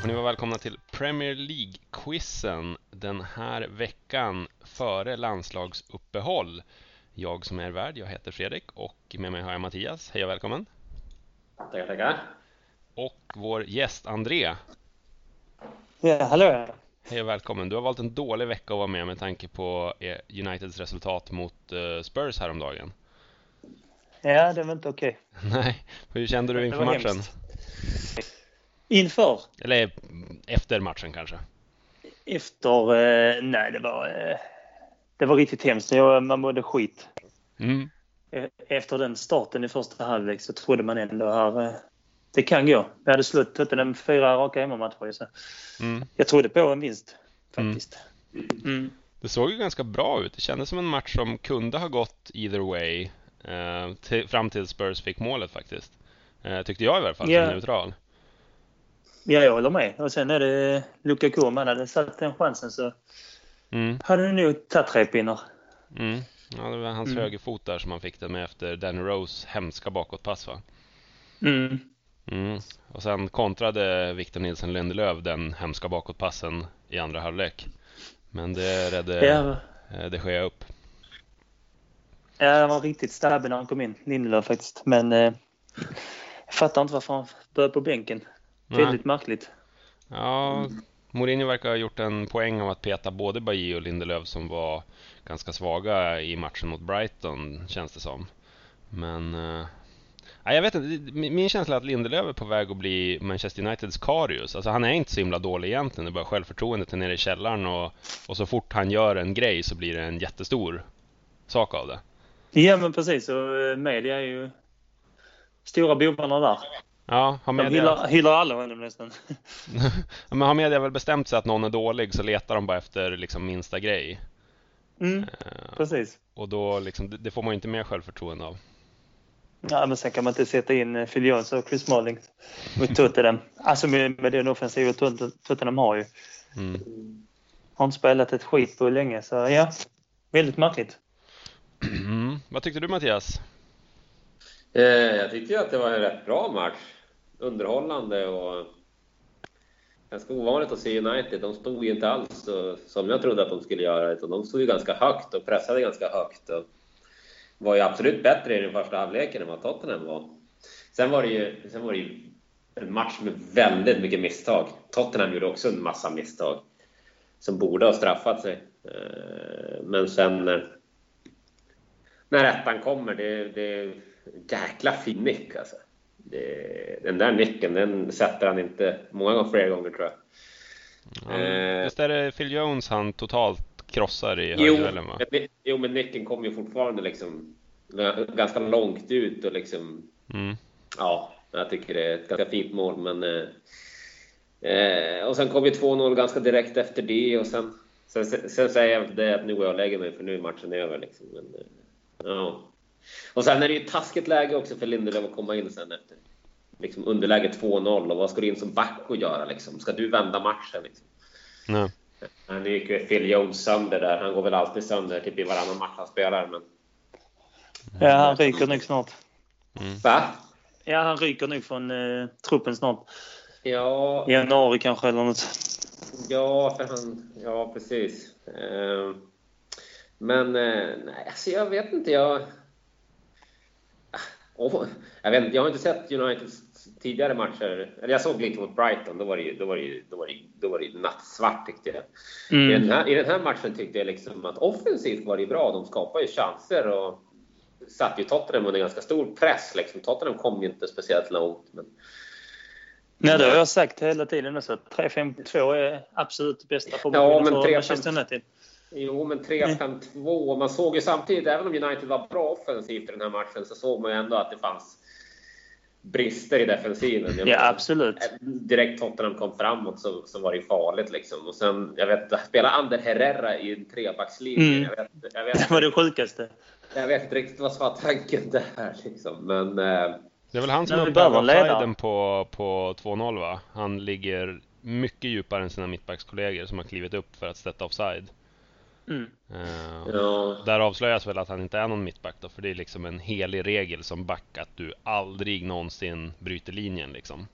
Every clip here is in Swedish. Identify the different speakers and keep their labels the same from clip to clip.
Speaker 1: får ni vara välkomna till Premier League-quizen den här veckan före landslagsuppehåll. Jag som är värd, jag heter Fredrik och med mig har jag Mattias. Hej och välkommen!
Speaker 2: Tackar, tackar!
Speaker 1: Och vår gäst André.
Speaker 3: Ja, hallå!
Speaker 1: Hej och välkommen! Du har valt en dålig vecka att vara med med tanke på eh, Uniteds resultat mot eh, Spurs häromdagen.
Speaker 3: Ja, det var inte okej.
Speaker 1: Nej, hur kände du inför matchen?
Speaker 3: Hemskt. Inför?
Speaker 1: Eller efter matchen kanske?
Speaker 3: Efter? Eh, nej, det var, eh, det var riktigt hemskt. Jag, man mådde skit.
Speaker 1: Mm.
Speaker 3: Eh, efter den starten i första halvlek så trodde man ändå här, eh, det kan gå. Vi hade slått Tottenham fyra raka hemmamatcher. Så
Speaker 1: Mm.
Speaker 3: jag trodde på en vinst faktiskt. Mm.
Speaker 1: Det såg ju ganska bra ut. Det kändes som en match som kunde ha gått either way. Eh, till, fram till Spurs fick målet faktiskt. Eh, tyckte jag i alla fall,
Speaker 3: Ja.
Speaker 1: som neutral.
Speaker 3: Ja, jag håller med. Och sen är det Lukaku. Om han hade satt den chansen så
Speaker 1: Mm,
Speaker 3: hade det nog tagit tre pinnar.
Speaker 1: mm. Ja, det var hans
Speaker 3: Mm.
Speaker 1: högerfot där som han fick den med efter Danny Rose hemska bakåtpass va?
Speaker 3: Mm.
Speaker 1: Mm. Och sen kontrade Victor Nilsson Lindelöf den hemska bakåtpassen i andra halvlek. Men det redde
Speaker 3: Ja,
Speaker 1: eh, de Gea upp.
Speaker 3: Ja, han var riktigt stabbig när han kom in, Lindelöf faktiskt. Men eh, jag fattar inte varför han började på bänken.
Speaker 1: Nej.
Speaker 3: Väldigt märkligt.
Speaker 1: Ja, Mourinho verkar ha gjort en poäng av att peta både Bajy och Lindelöf som var ganska svaga i matchen mot Brighton, känns det som. Men... Nej, jag vet inte, min min känsla är att Lindelöf är på väg att bli Manchester Uniteds Karius. Alltså han är inte så himla dålig egentligen, det är bara självförtroendet är nere i källaren och, och så fort han gör en grej så blir det en jättestor sak av det.
Speaker 3: Ja, men precis. Och eh, media är ju stora bovarna där.
Speaker 1: Ja, har
Speaker 3: De
Speaker 1: media,
Speaker 3: hyllar, hyllar alla honom nästan.
Speaker 1: ja, men har media väl bestämt sig att någon är dålig så letar de bara efter liksom minsta grej.
Speaker 3: Mm,
Speaker 1: Eh,
Speaker 3: precis.
Speaker 1: Och då liksom, det, det får man ju inte mer självförtroende av.
Speaker 3: Ja, men sen kan man inte sätta in eh, Phil Jones och Chris Smalling mot Tottenham. Alltså med, med den offensiva Tot- Tottenham har ju.
Speaker 1: Mm.
Speaker 3: Har inte spelat ett skit på länge, så ja. Väldigt märkligt.
Speaker 1: Mm. Vad tyckte du Mattias?
Speaker 2: Eh, jag tyckte ju att det var en rätt bra match. Underhållande och ganska ovanligt att se United. De stod ju inte alls så, som jag trodde att de skulle göra. Utan de stod ju ganska högt och pressade ganska högt. Och var ju absolut bättre i den första halvleken än vad Tottenham var. Sen var det ju, sen var det ju en match med väldigt mycket misstag. Tottenham gjorde också en massa misstag som borde ha straffat sig. Eh, men sen eh, när ettan kommer, det, det jäkla fin nick alltså. Den där nicken, den sätter han inte många gånger, flera gånger tror jag.
Speaker 1: Han,
Speaker 2: Eh.
Speaker 1: Visst är det Phil Jones han totalt krossar i
Speaker 2: Jo,
Speaker 1: högerduellen va?
Speaker 2: men, jo, men nicken kommer ju fortfarande liksom ganska långt ut och liksom,
Speaker 1: Mm.
Speaker 2: ja, jag tycker det är ett ganska fint mål, men eh, eh, och sen kom ju 2-0 ganska direkt efter det och sen, sen, sen säger jag det att nu går jag och lägger mig för nu är matchen över liksom. Men, eh, ja. Och sen är det ju ett taskigt läge också för Lindelöf att komma in sen efter liksom underläge 2-0 och vad ska du in som back och göra liksom? Ska du vända matchen liksom?
Speaker 1: Nej.
Speaker 2: Han gick ju Phil Jones sönder där. Han går väl alltid sönder typ i varannan match han spelar. Men...
Speaker 3: Ja, han ryker nog snart.
Speaker 2: Va?
Speaker 3: Ja, han ryker nog från eh, truppen snart.
Speaker 2: Ja,
Speaker 3: I januari kanske eller något.
Speaker 2: ja, för han... Ja, precis. Eh, Men eh, nej, alltså jag vet inte. Jag... Åh, jag, vet, jag har inte sett Uniteds tidigare matcher. Eller jag såg lite mot Brighton. Då var det ju, då var det ju, då var det, då var det nattsvart tyckte jag. I, den
Speaker 3: Mm.
Speaker 2: här, I den här matchen tyckte jag liksom att offensivt var det bra. De skapade ju chanser och satte ju Tottenham under ganska stor press. Liksom. Tottenham kom ju inte speciellt långt. Men...
Speaker 3: Nej, det har jag sagt hela tiden också. 3-5-2 är absolut bästa
Speaker 2: Ja,
Speaker 3: formationen
Speaker 2: men
Speaker 3: för
Speaker 2: 3-5
Speaker 3: Manchester United.
Speaker 2: Jo, men 3-5-2. Man såg ju samtidigt, även om United var bra offensivt i den här matchen, så såg man ju ändå att det fanns brister i defensiven.
Speaker 3: Ja,
Speaker 2: menar,
Speaker 3: absolut.
Speaker 2: Direkt Tottenham kom framåt så, så var det farligt liksom. Och sen, jag vet, spela Ander Herrera i en trebackslinje.
Speaker 3: Mm.
Speaker 2: Jag, vet, jag,
Speaker 3: Det
Speaker 2: vet,
Speaker 3: var det sjukaste.
Speaker 2: jag vet inte riktigt vad som var tanken där liksom. Men eh,
Speaker 1: Det är väl han som
Speaker 3: ledare.
Speaker 1: offsiden på, på 2-0 va? Han ligger mycket djupare än sina mittbackskollegor som har klivit upp för att sätta offside.
Speaker 3: Mm.
Speaker 1: Eh,
Speaker 2: ja,
Speaker 1: Där avslöjas väl att han inte är någon mittback då, för det är liksom en helig regel som back att du aldrig någonsin bryter linjen liksom.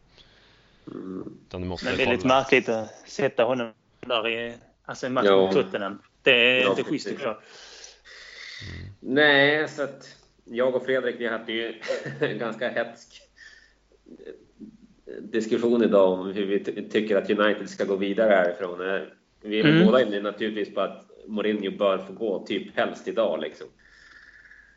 Speaker 1: Mm. Utan du måste
Speaker 3: Men det är lite märkligt att sätta honom där i alltså en match mot Tottenham. Det är ja, inte schysst tycker jag.
Speaker 2: Mm. Nej, så att jag och Fredrik vi hade ju en ganska hetsk diskussion idag om hur vi tycker att United ska gå vidare härifrån. Vi är mm. båda inne naturligtvis på att Mourinho bör få gå, typ helst idag liksom.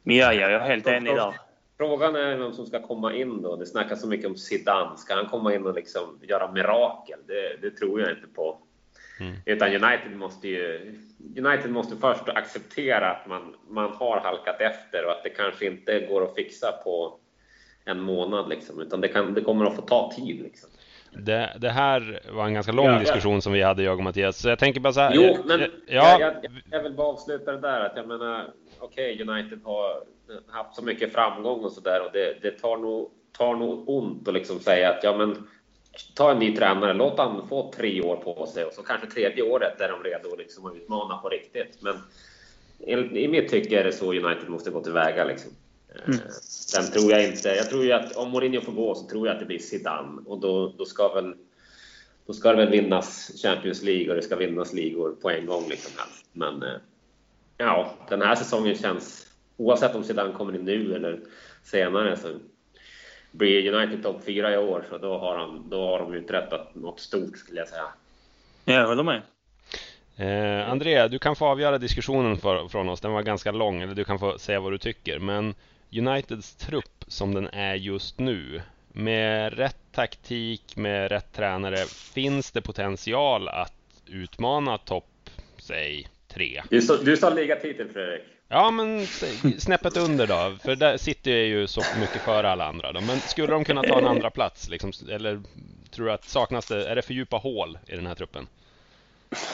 Speaker 3: Ja, jag är helt enig där.
Speaker 2: Frågan är vem som ska komma in då. Det snackas så mycket om Zidane. Ska han komma in och liksom göra mirakel? Det, det tror jag inte på. Mm. Utan United måste ju United måste först acceptera att man, man har halkat efter och att det kanske inte går att fixa på en månad. Liksom, utan det, kan, det kommer att få ta tid. Liksom.
Speaker 1: Det, det, här var en ganska lång ja, diskussion ja. som vi hade, jag och Mattias. Så jag tänker bara så här.
Speaker 2: Jo, men ja. jag, jag, jag vill bara avsluta det där. Att jag menar, okej, okay, United har haft så mycket framgång och så där och det, det tar, nog, tar nog ont att liksom säga att ja, men ta en ny tränare, låt han få tre år på sig och så kanske tredje året är de redo liksom att utmana på riktigt. Men i mitt tycke är det så United måste gå tillväga. Liksom. Mm. Sen tror jag inte... Jag tror ju att om Mourinho får gå så tror jag att det blir Zidane och då, då ska väl då ska det väl vinnas Champions League och det ska vinnas ligor på en gång. Liksom. Men eh, ja, den här säsongen känns... Oavsett om Zidane kommer in nu eller senare så blir United topp fyra i år så då har, han, då har de uträttat något stort skulle jag säga.
Speaker 3: Jag håller med.
Speaker 1: Eh, Andrea, du kan få avgöra diskussionen för, från oss. Den var ganska lång, eller du kan få säga vad du tycker. Men Uniteds trupp som den är just nu, med rätt taktik, med rätt tränare, finns det potential att utmana topp, säg, tre?
Speaker 2: Du sa, du sa ligatitel, Fredrik.
Speaker 1: Ja, men snäppet under då, för där sitter jag ju så mycket före alla andra. Då. Men skulle de kunna ta en andra plats liksom, eller tror du att saknas det, är det för djupa hål i den här truppen?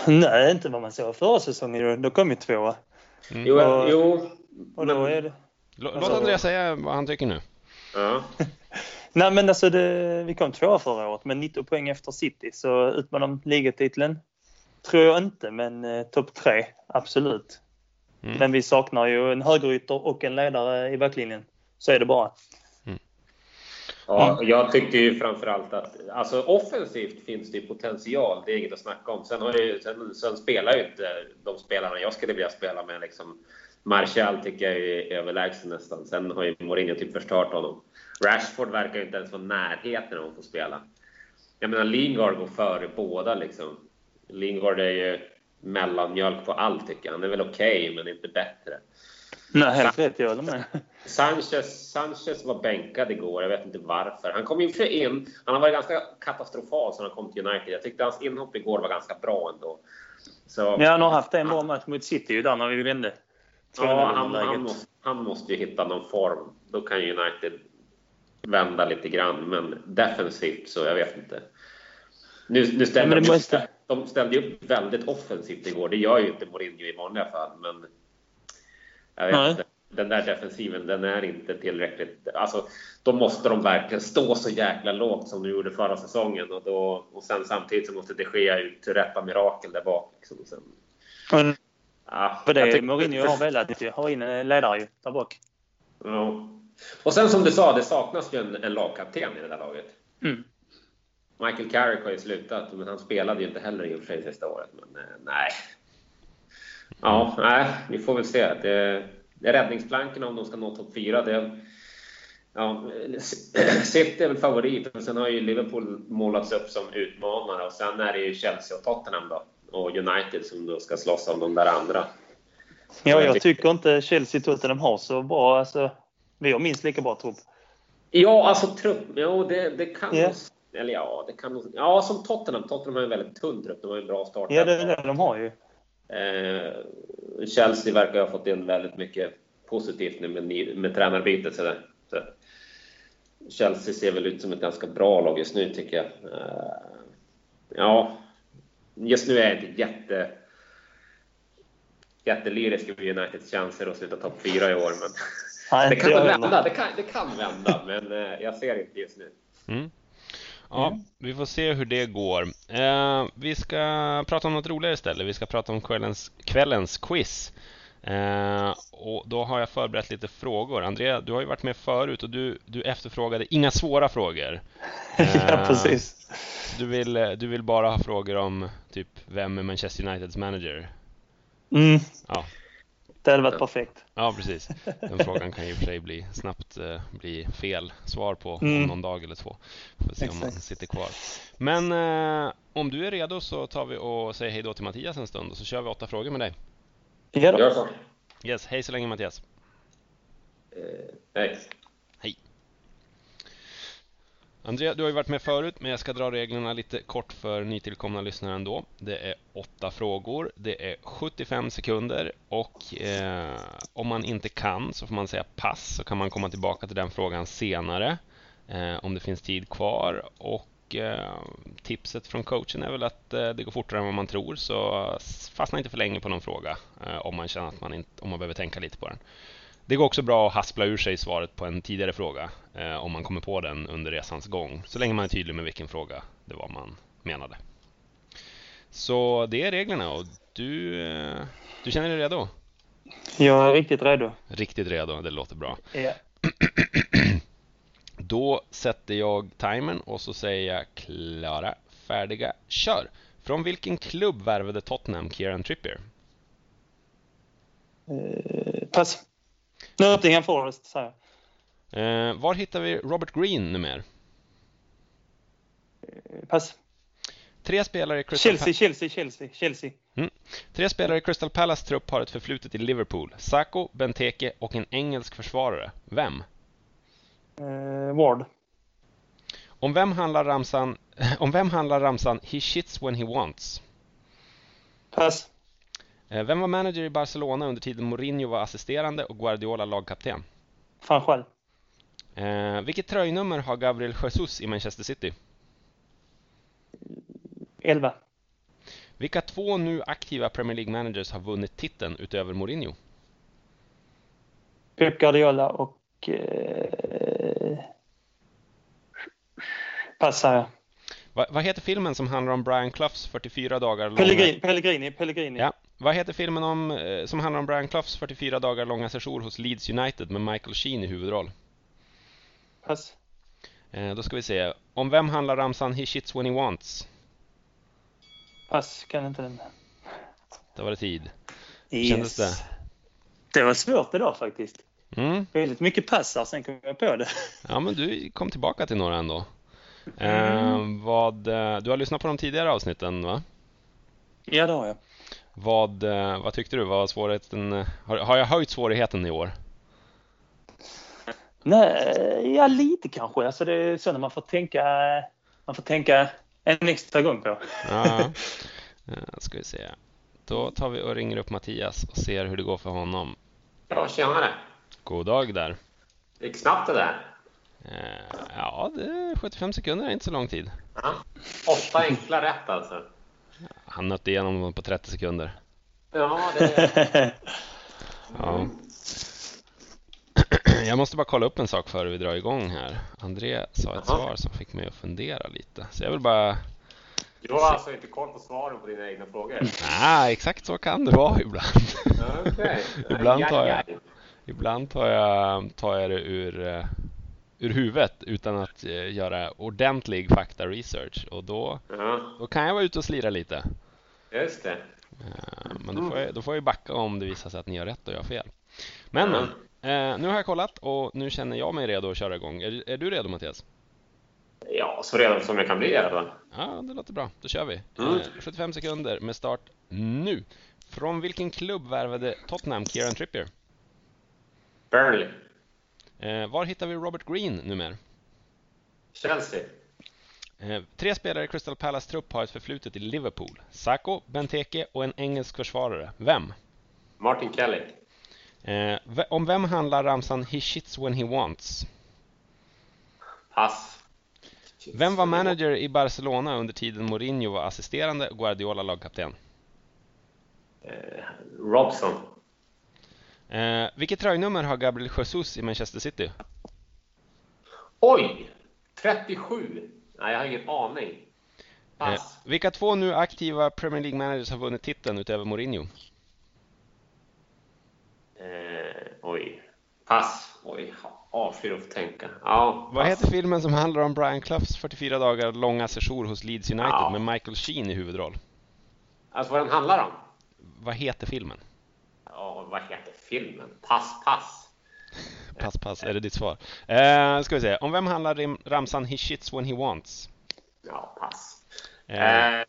Speaker 3: Nej, inte vad man såg förra säsongen. Då kom ju tvåa.
Speaker 2: Mm. Jo, och, jo.
Speaker 3: Och då är det...
Speaker 1: Låt alltså, Andreas säga vad han tycker nu.
Speaker 2: Ja.
Speaker 3: Nej, men alltså det, vi kom tvåa förra året med 19 poäng efter City, så utmanar de ligatiteln tror jag inte, men eh, topp tre, absolut. Mm. Men vi saknar ju en högerytter och en ledare i backlinjen. Så är det bara. Mm.
Speaker 2: Ja, jag tyckte ju framförallt att alltså offensivt finns det potential. Det är inget att snacka om. Sen, har ju, sen, sen spelar ju inte de spelarna jag skulle vilja spela med. Liksom, Martial tycker jag är överlägsen nästan. Sen har ju Mourinho typ förstört honom. Rashford verkar ju inte ens vara närheten av att få spela. Jag menar, Lingard går före båda liksom. Lingard är ju mellanmjölk på allt tycker jag. Han är väl okej, okay, men inte bättre.
Speaker 3: Nej, helt rätt. Jag håller med.
Speaker 2: Sanchez, Sanchez var bänkad igår. Jag vet inte varför. Han kom inte in. Han har varit ganska katastrofal sedan han kom till United. Jag tyckte hans inhopp igår var ganska bra ändå.
Speaker 3: Så, ja, han har haft en bra match mot City ju där när vi vände.
Speaker 2: Ja, han, han, måste, han måste ju hitta någon form. Då kan United vända lite grann. Men defensivt så, jag vet inte. Nu, nu ställer ja, måste... de ställde upp väldigt offensivt igår. Det gör ju inte Mourinho i vanliga fall, men jag vet inte. Den där defensiven, den är inte tillräckligt... Alltså, då måste de verkligen stå så jäkla lågt som de gjorde förra säsongen och, då, och sen samtidigt så måste det ske ut rätta mirakel där bak. Liksom. Sen.
Speaker 3: ja, för det Mourinho har velat ha in en ledare ju, där bak.
Speaker 2: Ja. Och sen som du sa, det saknas ju en, en lagkapten i det där laget.
Speaker 3: Mm.
Speaker 2: Michael Carrick har ju slutat, men han spelade ju inte heller i och för sig sista året. Men eh, nej. Ja, nej, vi får väl se. Det, det är räddningsplankorna om de ska nå topp 4. Det, ja, City är väl favorit, men sen har ju Liverpool målats upp som utmanare och sen är det ju Chelsea och Tottenham då. Och United som då ska slåss om de där andra.
Speaker 3: Ja, jag tycker inte Chelsea Tottenham har så bra. Alltså, vi har minst lika bra trupp.
Speaker 2: Ja, alltså trupp. Jo, det, det kan yeah. Eller ja, det kan. Ja, som Tottenham. Tottenham har en väldigt tunn trupp. De har en bra start.
Speaker 3: Ja, det är det de har ju.
Speaker 2: Eh, Chelsea verkar ha fått in väldigt mycket positivt nu med, med tränarbytet. Så, så Chelsea ser väl ut som ett ganska bra lag just nu, tycker jag. Eh, ja, just nu är jag inte jätte jättelyrisk över Uniteds chanser att sluta topp fyra i år. Men Nej, det kan vända. Det kan, det kan vända, men eh, jag ser inte just nu.
Speaker 1: Mm. Ja, mm. vi får se hur det går. Eh, vi ska prata om något roligare istället. Vi ska prata om kvällens, kvällens quiz. Eh, och då har jag förberett lite frågor. Andrea, du har ju varit med förut och du, du efterfrågade inga svåra frågor.
Speaker 3: ja,
Speaker 1: Eh,
Speaker 3: precis.
Speaker 1: Du vill, du vill bara ha frågor om typ vem är Manchester Uniteds manager?
Speaker 3: Mm.
Speaker 1: Ja.
Speaker 3: Det hade varit perfekt.
Speaker 1: Ja, precis. Den frågan kan ju i och för sig bli, snabbt eh, bli fel svar på om
Speaker 3: Mm.
Speaker 1: någon dag eller två. Får se om man sitter kvar. Men eh, om du är redo så tar vi och säger hej då till Mattias en stund och så kör vi åtta frågor med dig.
Speaker 3: Ja då.
Speaker 2: Gör så.
Speaker 1: Yes, hej så länge Mattias.
Speaker 2: Eh, hej.
Speaker 1: Andrea, du har ju varit med förut, men jag ska dra reglerna lite kort för nytillkomna lyssnare ändå. Det är åtta frågor, det är 75 sekunder och eh, om man inte kan så får man säga pass så kan man komma tillbaka till den frågan senare eh, om det finns tid kvar. Och eh, tipset från coachen är väl att eh, det går fortare än vad man tror så fastna inte för länge på någon fråga eh, om man känner att man, inte, om man behöver tänka lite på den. Det går också bra att haspla ur sig svaret på en tidigare fråga om man kommer på den under resans gång, så länge man är tydlig med vilken fråga det var man menade. Så det är reglerna och du, du känner dig redo?
Speaker 3: Jag är riktigt redo.
Speaker 1: Riktigt redo, det låter bra.
Speaker 3: Ja.
Speaker 1: Då sätter jag timern och så säger jag klara, färdiga, kör! Från vilken klubb värvade Tottenham Kieran Trippier?
Speaker 3: Eh, pass. Nottingham Forest, säger jag.
Speaker 1: Eh, var hittar vi Robert Green numera?
Speaker 3: Eh, Pass.
Speaker 1: Tre spelare i Crystal
Speaker 3: Chelsea, Chelsea, Chelsea, Chelsea.
Speaker 1: Tre spelare i Crystal Palace trupp har ett förflutet i Liverpool. Sacco, Benteke och en engelsk försvarare. Vem?
Speaker 3: Eh, Ward.
Speaker 1: Om vem handlar ramsan, om vem handlar ramsan “He shits when he wants”?
Speaker 3: Pass.
Speaker 1: Eh, Vem var manager i Barcelona under tiden Mourinho var assisterande och Guardiola lagkapten?
Speaker 3: Fan själv.
Speaker 1: Eh, vilket tröjnummer har Gabriel Jesus i Manchester City?
Speaker 3: 11.
Speaker 1: Vilka två nu aktiva Premier League managers har vunnit titeln utöver Mourinho?
Speaker 3: Pep Guardiola och... Eh, pass, säger jag.
Speaker 1: Va, vad heter filmen som handlar om Brian Cloughs 44 dagar långa...
Speaker 3: Pellegrini, Pellegrini. Pellegrini.
Speaker 1: Ja. Vad heter filmen om, eh, som handlar om Brian Cloughs 44 dagar långa sejour hos Leeds United med Michael Sheen i huvudroll?
Speaker 3: Pass.
Speaker 1: Eh, då ska vi se. Om vem handlar ramsan “He shits when he wants”?
Speaker 3: Pass, kan inte den.
Speaker 1: Då var det tid.
Speaker 3: Yes.
Speaker 1: kändes det?
Speaker 3: Det var svårt idag faktiskt.
Speaker 1: Mm.
Speaker 3: Väldigt mycket passar, sen kom jag på det.
Speaker 1: Ja, men du kom tillbaka till några ändå. Eh, vad, eh, du har lyssnat på de tidigare avsnitten, va?
Speaker 3: Ja, det har jag.
Speaker 1: Vad, eh, vad tyckte du? Var svårigheten, har, har jag höjt svårigheten i år?
Speaker 3: Nej, ja lite kanske. Alltså det är så när man får tänka, man får tänka en extra gång på.
Speaker 1: Ja. Ska vi se. Då tar vi och ringer upp Mattias och ser hur det går för honom.
Speaker 2: Ja, tjenare.
Speaker 1: God dag där.
Speaker 2: Det gick snabbt det där.
Speaker 1: Eh, ja, det, 75 sekunder är inte så lång tid.
Speaker 2: Ja. Åtta enkla rätt alltså.
Speaker 1: Han nötte igenom dem på 30 sekunder.
Speaker 2: Ja, det...
Speaker 1: Ja. Jag måste bara kolla upp en sak före vi drar igång här. André sa ett
Speaker 2: Jaha.
Speaker 1: svar som fick mig att fundera lite. Så jag vill bara...
Speaker 2: Du har alltså inte koll på svaren på dina egna frågor?
Speaker 1: Nej, exakt så kan det vara ibland.
Speaker 2: Okej.
Speaker 1: Ibland tar jag-. Ibland tar jag, tar jag det ur, eh, ur huvudet utan att eh, göra ordentlig fakta-research. Och då,
Speaker 2: Ja,
Speaker 1: då kan jag vara ute och slira lite.
Speaker 2: just det.
Speaker 1: Eh, Men då får, jag, då får jag backa om det visar sig att ni har rätt och jag har fel. Men, men. Eh, nu har jag kollat och nu känner jag mig redo att köra igång. Är, är du redo Mattias?
Speaker 2: Ja, så redan som jag kan bli i alla fall.
Speaker 1: Ja, det låter bra. Då kör vi.
Speaker 2: Mm.
Speaker 1: Eh, 75 sekunder med start nu. Från vilken klubb värvade Tottenham Kieran Trippier?
Speaker 2: Burnley.
Speaker 1: Eh, var hittar vi Robert Green numera?
Speaker 2: Chelsea.
Speaker 1: Eh, tre spelare i Crystal Palace trupp har ett förflutet i Liverpool. Sacco, Benteke och en engelsk försvarare. Vem?
Speaker 2: Martin Kelly.
Speaker 1: Eh, om vem handlar ramsan “He shits when he wants”?
Speaker 2: Pass.
Speaker 1: Vem var manager i Barcelona under tiden Mourinho var assisterande och Guardiola lagkapten?
Speaker 2: Robson.
Speaker 1: Eh, vilket tröjnummer har Gabriel Jesus i Manchester City?
Speaker 2: Oj! 37. Nej, jag har ingen aning.
Speaker 1: Eh,
Speaker 2: Pass.
Speaker 1: vilka två nu aktiva Premier League managers har vunnit titeln utöver Mourinho?
Speaker 2: Eh, oj. Pass. Oj, avskyr att tänka. Ja,
Speaker 1: Vad heter filmen som handlar om Brian Cloughs 44 dagar långa sejour hos Leeds United
Speaker 2: Ja.
Speaker 1: med Michael Sheen i huvudroll?
Speaker 2: Alltså vad den handlar om?
Speaker 1: Vad heter filmen?
Speaker 2: Ja, vad heter filmen? Pass, pass.
Speaker 1: Pass, pass, är det ditt svar? Eh, ska vi se. Om vem handlar ramsan He shits when he wants?
Speaker 2: Ja, pass.
Speaker 1: Eh,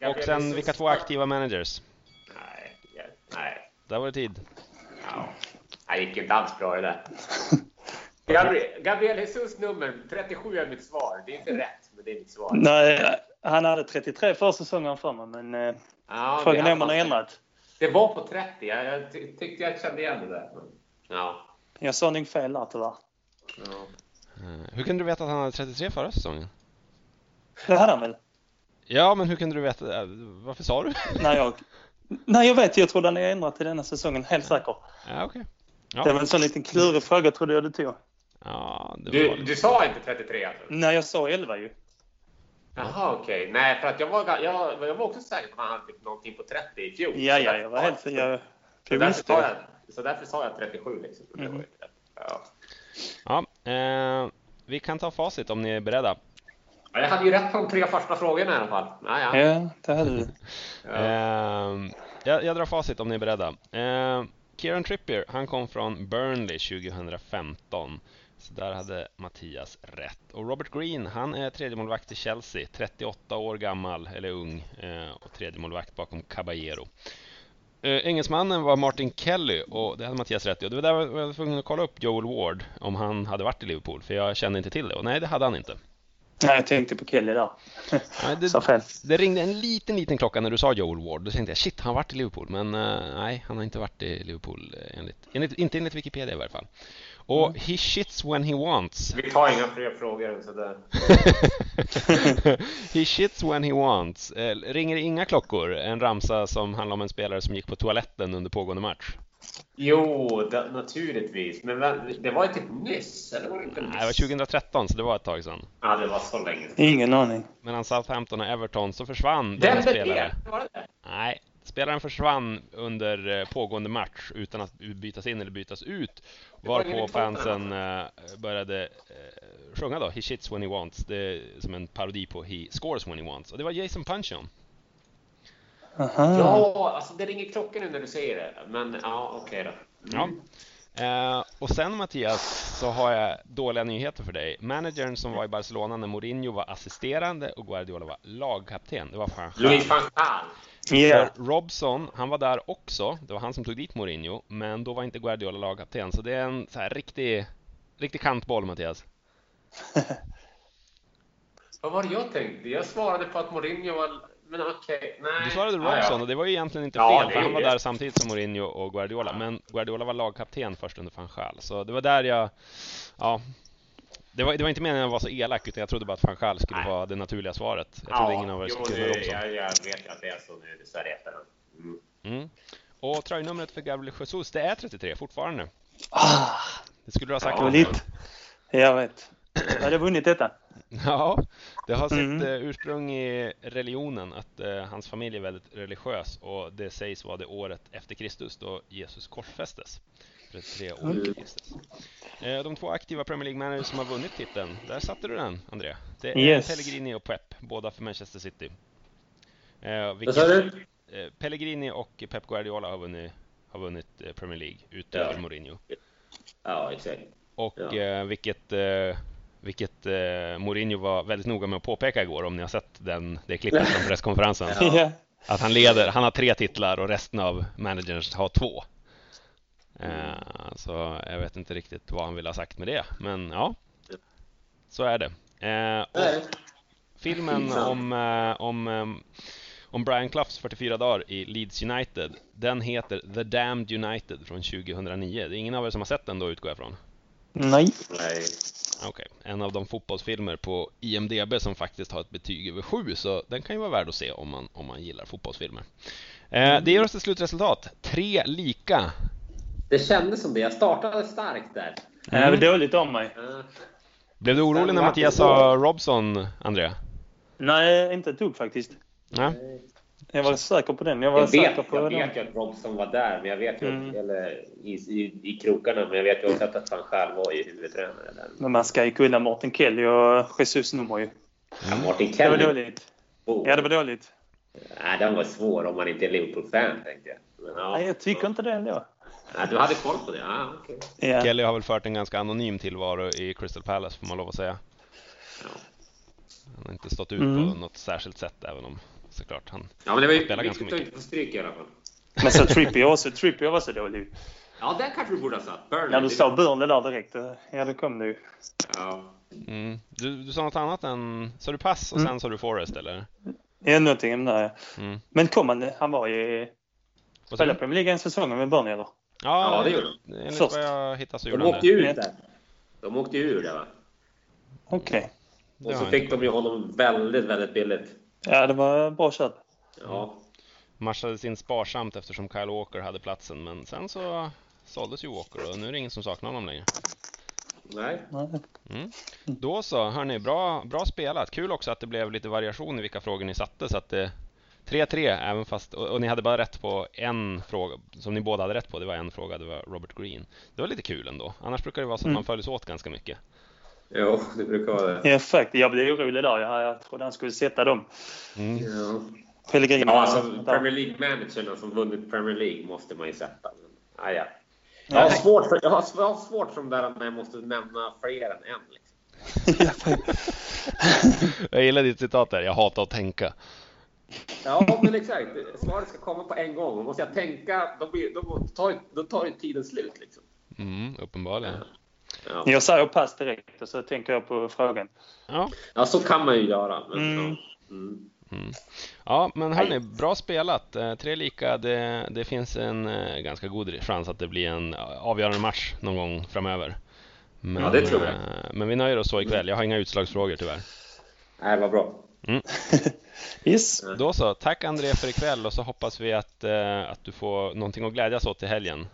Speaker 2: Eh,
Speaker 1: och sen vilka två aktiva managers?
Speaker 2: Nej, ja, nej.
Speaker 1: Där var det tid.
Speaker 2: Ja. Det gick inte alls bra det där. Gabriel, Gabriel Jesus nummer 37 är mitt svar. Det är inte rätt, men det är mitt svar.
Speaker 3: Nej, han hade 33 förra säsongen för mig, men eh,
Speaker 2: Ja,
Speaker 3: frågan är om han har ändrat.
Speaker 2: Det var på 30. Jag, jag ty tyckte jag kände igen det där. Ja.
Speaker 3: Jag sa nog fel där tyvärr.
Speaker 2: ja.
Speaker 1: Eh, hur kunde du veta att han hade 33 förra säsongen?
Speaker 3: Det hade han väl?
Speaker 1: Ja, men hur kunde du veta? eh, Varför sa du?
Speaker 3: Nej, jag... Nej, jag vet. Jag trodde han hade ändrat till denna säsongen. Helt säker.
Speaker 1: Ja, okej.
Speaker 3: Det var
Speaker 1: Ja,
Speaker 3: en sån liten klurig fråga trodde jag du tog.
Speaker 1: ja, det var
Speaker 2: Du, du sa inte 33 alltså?
Speaker 3: Nej, jag sa 11 ju.
Speaker 2: Jaha, okej. Nej, för att jag var, jag, jag var också säker på att han hade typ någonting på 30 i fjol.
Speaker 3: Ja, ja, jag var helt... Jag,
Speaker 2: Så
Speaker 3: jag
Speaker 2: därför,
Speaker 3: visste
Speaker 2: sa
Speaker 3: det.
Speaker 2: jag, så därför sa jag 37 liksom.
Speaker 3: Mm.
Speaker 2: Ja.
Speaker 1: Ja, eh, vi kan ta facit om ni är beredda.
Speaker 2: Ja, Jag hade ju rätt på de tre första frågorna i alla fall. Ja, ja.
Speaker 3: Ja, det hade du.
Speaker 2: Ja.
Speaker 1: Ehm, jag, jag drar facit om ni är beredda. Ehm, Kieran Trippier, han kom från Burnley 2015. Så där hade Mattias rätt. Och Robert Green, han är tredjemålvakt i Chelsea, 38 år gammal, eller ung, eh, och tredjemålvakt bakom Caballero. Eh, engelsmannen var Martin Kelly och det hade Mattias rätt i. Och det var där jag var tvungen att kolla upp Joel Ward, om han hade varit i Liverpool, för jag kände inte till det. Och nej, det hade han inte.
Speaker 3: Nej, jag tänkte på Kelly där.
Speaker 1: Nej, det, det ringde en liten, liten klocka när du sa Joel Ward. Då tänkte jag shit, han har varit i Liverpool. Men eh, nej, han har inte varit i Liverpool enligt, enligt, inte enligt Wikipedia i varje fall. Och he shits when he wants.
Speaker 2: Vi tar inga fler frågor än sådär.
Speaker 1: he shits when he wants. Eh, ringer inga klockor? En ramsa som handlar om en spelare som gick på toaletten under pågående match.
Speaker 2: Jo, det, naturligtvis. Men det var ju typ nyss, eller var det inte nyss?
Speaker 1: Nej, det var 2013, så det var ett tag sedan.
Speaker 2: Ja, det var så länge sedan.
Speaker 3: Ingen aning.
Speaker 1: Mellan Southampton och Everton så försvann den
Speaker 2: Den
Speaker 1: spelare.
Speaker 2: det? Var det det?
Speaker 1: Nej, spelaren försvann under eh, pågående match utan att bytas in eller bytas ut. Varpå fansen eh, började eh, sjunga då He shits when he wants. Det är som en parodi på He scores when he wants. Och det var Jason Punchon.
Speaker 3: Aha.
Speaker 2: Ja, alltså det ringer klockan nu när du säger det. Men ja, okej då.
Speaker 1: Ja. Eh, och sen Mattias så har jag dåliga nyheter för dig. Managern som var i Barcelona när Mourinho var assisterande och Guardiola var lagkapten. Det var fan
Speaker 2: Louis van Gaal.
Speaker 1: För Robson, han var där också. Det var han som tog dit Mourinho, men då var inte Guardiola lagkapten. Så det är en så här riktig, riktig kantboll, Mattias.
Speaker 2: Vad var det jag tänkte? Jag svarade på att Mourinho var... Men okej, nej.
Speaker 1: Du svarade
Speaker 2: Ja,
Speaker 1: Robson
Speaker 2: ja.
Speaker 1: och det var ju egentligen inte
Speaker 2: Ja,
Speaker 1: fel, för han var där samtidigt som Mourinho och Guardiola. Men Guardiola var lagkapten först under van Gaal. Så det var där jag... Ja. Det var, det var inte meningen att vara så elak, utan jag trodde bara att van Gaal skulle
Speaker 2: Nej.
Speaker 1: vara det naturliga svaret. Jag trodde ingen av er skulle kunna Robson.
Speaker 2: jag, jag vet att det är så nu, så är det efterhand. Mm.
Speaker 1: Mm. Och tröjnumret för Gabriel Jesus, det är 33 fortfarande.
Speaker 3: Ah,
Speaker 1: Det skulle du ha sagt.
Speaker 3: lite. Jag vet. Jag hade vunnit detta.
Speaker 1: Ja, det har sitt
Speaker 3: Mm.
Speaker 1: eh, ursprung i religionen, att eh, hans familj är väldigt religiös och det sägs vara det året efter Kristus då Jesus korsfästes. 33 år efter Kristus. Eh, de två aktiva Premier League-managers som har vunnit titeln, där satte du den, André. Det är
Speaker 3: Yes.
Speaker 1: Pellegrini och Pep, båda för Manchester City. Eh, vilket, eh, Pellegrini och Pep Guardiola har vunnit, har vunnit eh, Premier League utöver
Speaker 2: Ja.
Speaker 1: Mourinho.
Speaker 2: Ja, exakt.
Speaker 1: Och
Speaker 2: Ja.
Speaker 1: eh, vilket, vilket eh, Mourinho var väldigt noga med att påpeka igår om ni har sett den, det klippet från presskonferensen.
Speaker 2: Ja.
Speaker 1: Att han leder, han har tre titlar och resten av managers har två. Eh, så jag vet inte riktigt vad han vill ha sagt med det, men ja. Så är det. Eh, filmen om, eh, om, eh, om Brian Cloughs 44 dagar i Leeds United, den heter The Damned United från 2009. Det är ingen av er som har sett den då utgår jag från?
Speaker 3: Nej.
Speaker 2: Nej.
Speaker 1: Okej, en av de fotbollsfilmer på IMDB som faktiskt har ett betyg över 7 så den kan ju vara värd att se om man, om man gillar fotbollsfilmer. Eh, det ger oss ett slutresultat. Tre lika.
Speaker 2: Det kändes som det. Jag startade starkt där.
Speaker 3: Det är väl dåligt av mig.
Speaker 2: Ja.
Speaker 1: Blev du orolig när Mattias
Speaker 2: det
Speaker 1: sa Robson, Andrea?
Speaker 3: Nej, inte ett dugg faktiskt.
Speaker 1: Ja.
Speaker 3: Jag var säker på den. Jag var
Speaker 2: Jag
Speaker 3: säker
Speaker 2: vet,
Speaker 3: på
Speaker 2: jag
Speaker 3: den.
Speaker 2: vet ju att Robson var där, men jag vet ju
Speaker 3: Mm.
Speaker 2: eller, i, i, i krokarna, men jag vet ju också att han själv var ju huvudtränare där.
Speaker 3: Men man ska ju kunna Martin Kelly och Jesus nummer ju.
Speaker 2: Ja, Martin
Speaker 3: Det var
Speaker 2: Kelly.
Speaker 3: dåligt.
Speaker 2: Oh.
Speaker 3: Ja, det var dåligt.
Speaker 2: Nej, den var svår om man inte är Liverpool-fan, tänkte jag. Men, ja.
Speaker 3: Nej, jag tycker inte det ändå.
Speaker 2: Nej, du hade koll på det? Ja, okej.
Speaker 3: Ja.
Speaker 1: Kelly har väl fört en ganska anonym tillvaro i Crystal Palace får man lov att säga.
Speaker 2: Ja.
Speaker 1: Han har inte stått ut
Speaker 3: Mm.
Speaker 1: på något särskilt sätt även om såklart han...
Speaker 2: ja, men det var ju
Speaker 1: Spelar ganska
Speaker 2: viktigt att inte få stryk i alla fall.
Speaker 3: Men så Trippier också. Trippier var så dålig.
Speaker 2: Ja, den kanske du borde ha satt. Burnley.
Speaker 3: När du sa Burnley där direkt, ja det kom ju.
Speaker 2: Ja.
Speaker 1: Mm. Du, du sa något annat än... Sa du pass och
Speaker 3: Mm.
Speaker 1: sen sa du Forest eller?
Speaker 3: Ja, någonting där ja.
Speaker 1: Mm.
Speaker 3: Men kom han, han var ju... Spelade? Premier League en säsong med Burnley eller?
Speaker 2: Ja, det gjorde de.
Speaker 1: Enligt
Speaker 3: Först.
Speaker 1: vad jag hittade så
Speaker 2: De
Speaker 1: gjorde han
Speaker 2: åkte
Speaker 1: det.
Speaker 2: ju
Speaker 3: Ja.
Speaker 2: ut där. De åkte ju ur där, va?
Speaker 3: Okej.
Speaker 1: Det
Speaker 2: Och så fick de ju honom väldigt, väldigt billigt.
Speaker 3: Ja, det var bra köp.
Speaker 2: Ja.
Speaker 1: Matchades in sparsamt eftersom Kyle Walker hade platsen men sen så såldes ju Walker och nu är det ingen som saknar honom längre.
Speaker 2: Nej.
Speaker 3: Nej.
Speaker 1: Mm. Då så, hörni, bra, bra spelat. Kul också att det blev lite variation i vilka frågor ni satte så att det 3-3 även fast, och, och ni hade bara rätt på en fråga som ni båda hade rätt på. Det var en fråga, det var Robert Green. Det var lite kul ändå. Annars brukar det vara så att
Speaker 3: Mm.
Speaker 1: man följs åt ganska mycket.
Speaker 2: Jo, det brukar vara det.
Speaker 3: Ja, faktiskt. Jag blev orolig där. Jag, jag trodde han skulle sätta dem.
Speaker 1: Mm.
Speaker 2: Ja. Ja, alltså. Premier League-managerna som vunnit Premier League måste man ju sätta. Men, ah, ja. Jag,
Speaker 3: Ja.
Speaker 2: har svårt för, jag, har, jag har svårt för de där när jag måste nämna fler än en. Liksom.
Speaker 1: Jag gillar ditt citat där, jag hatar att tänka.
Speaker 2: Ja, men exakt. Svaret ska komma på en gång. Och måste jag tänka, då, blir, då, tar, då tar ju tiden slut. Liksom.
Speaker 1: Mm, uppenbarligen.
Speaker 2: Ja.
Speaker 3: Jag säger pass direkt och så tänker jag på frågan.
Speaker 1: Ja,
Speaker 2: ja, så kan man ju göra. Men,
Speaker 3: Mm.
Speaker 2: ja. Mm.
Speaker 1: mm. ja men hörni, bra spelat. Eh, Tre lika, det, det finns en eh, ganska god chans att det blir en avgörande match någon gång framöver. Men,
Speaker 2: Ja, det tror jag.
Speaker 1: eh, Men vi nöjer oss så ikväll. Jag har inga utslagsfrågor tyvärr.
Speaker 2: Nej, vad bra.
Speaker 3: Yes.
Speaker 1: Då så, tack André för ikväll och så hoppas vi att, eh, att du får någonting att glädjas åt till helgen.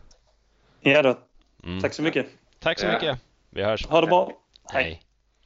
Speaker 3: Ja då.
Speaker 1: Mm.
Speaker 3: Tack så mycket.
Speaker 1: Tack så mycket. Vi hörs.
Speaker 3: Ha det bra.
Speaker 1: Hej.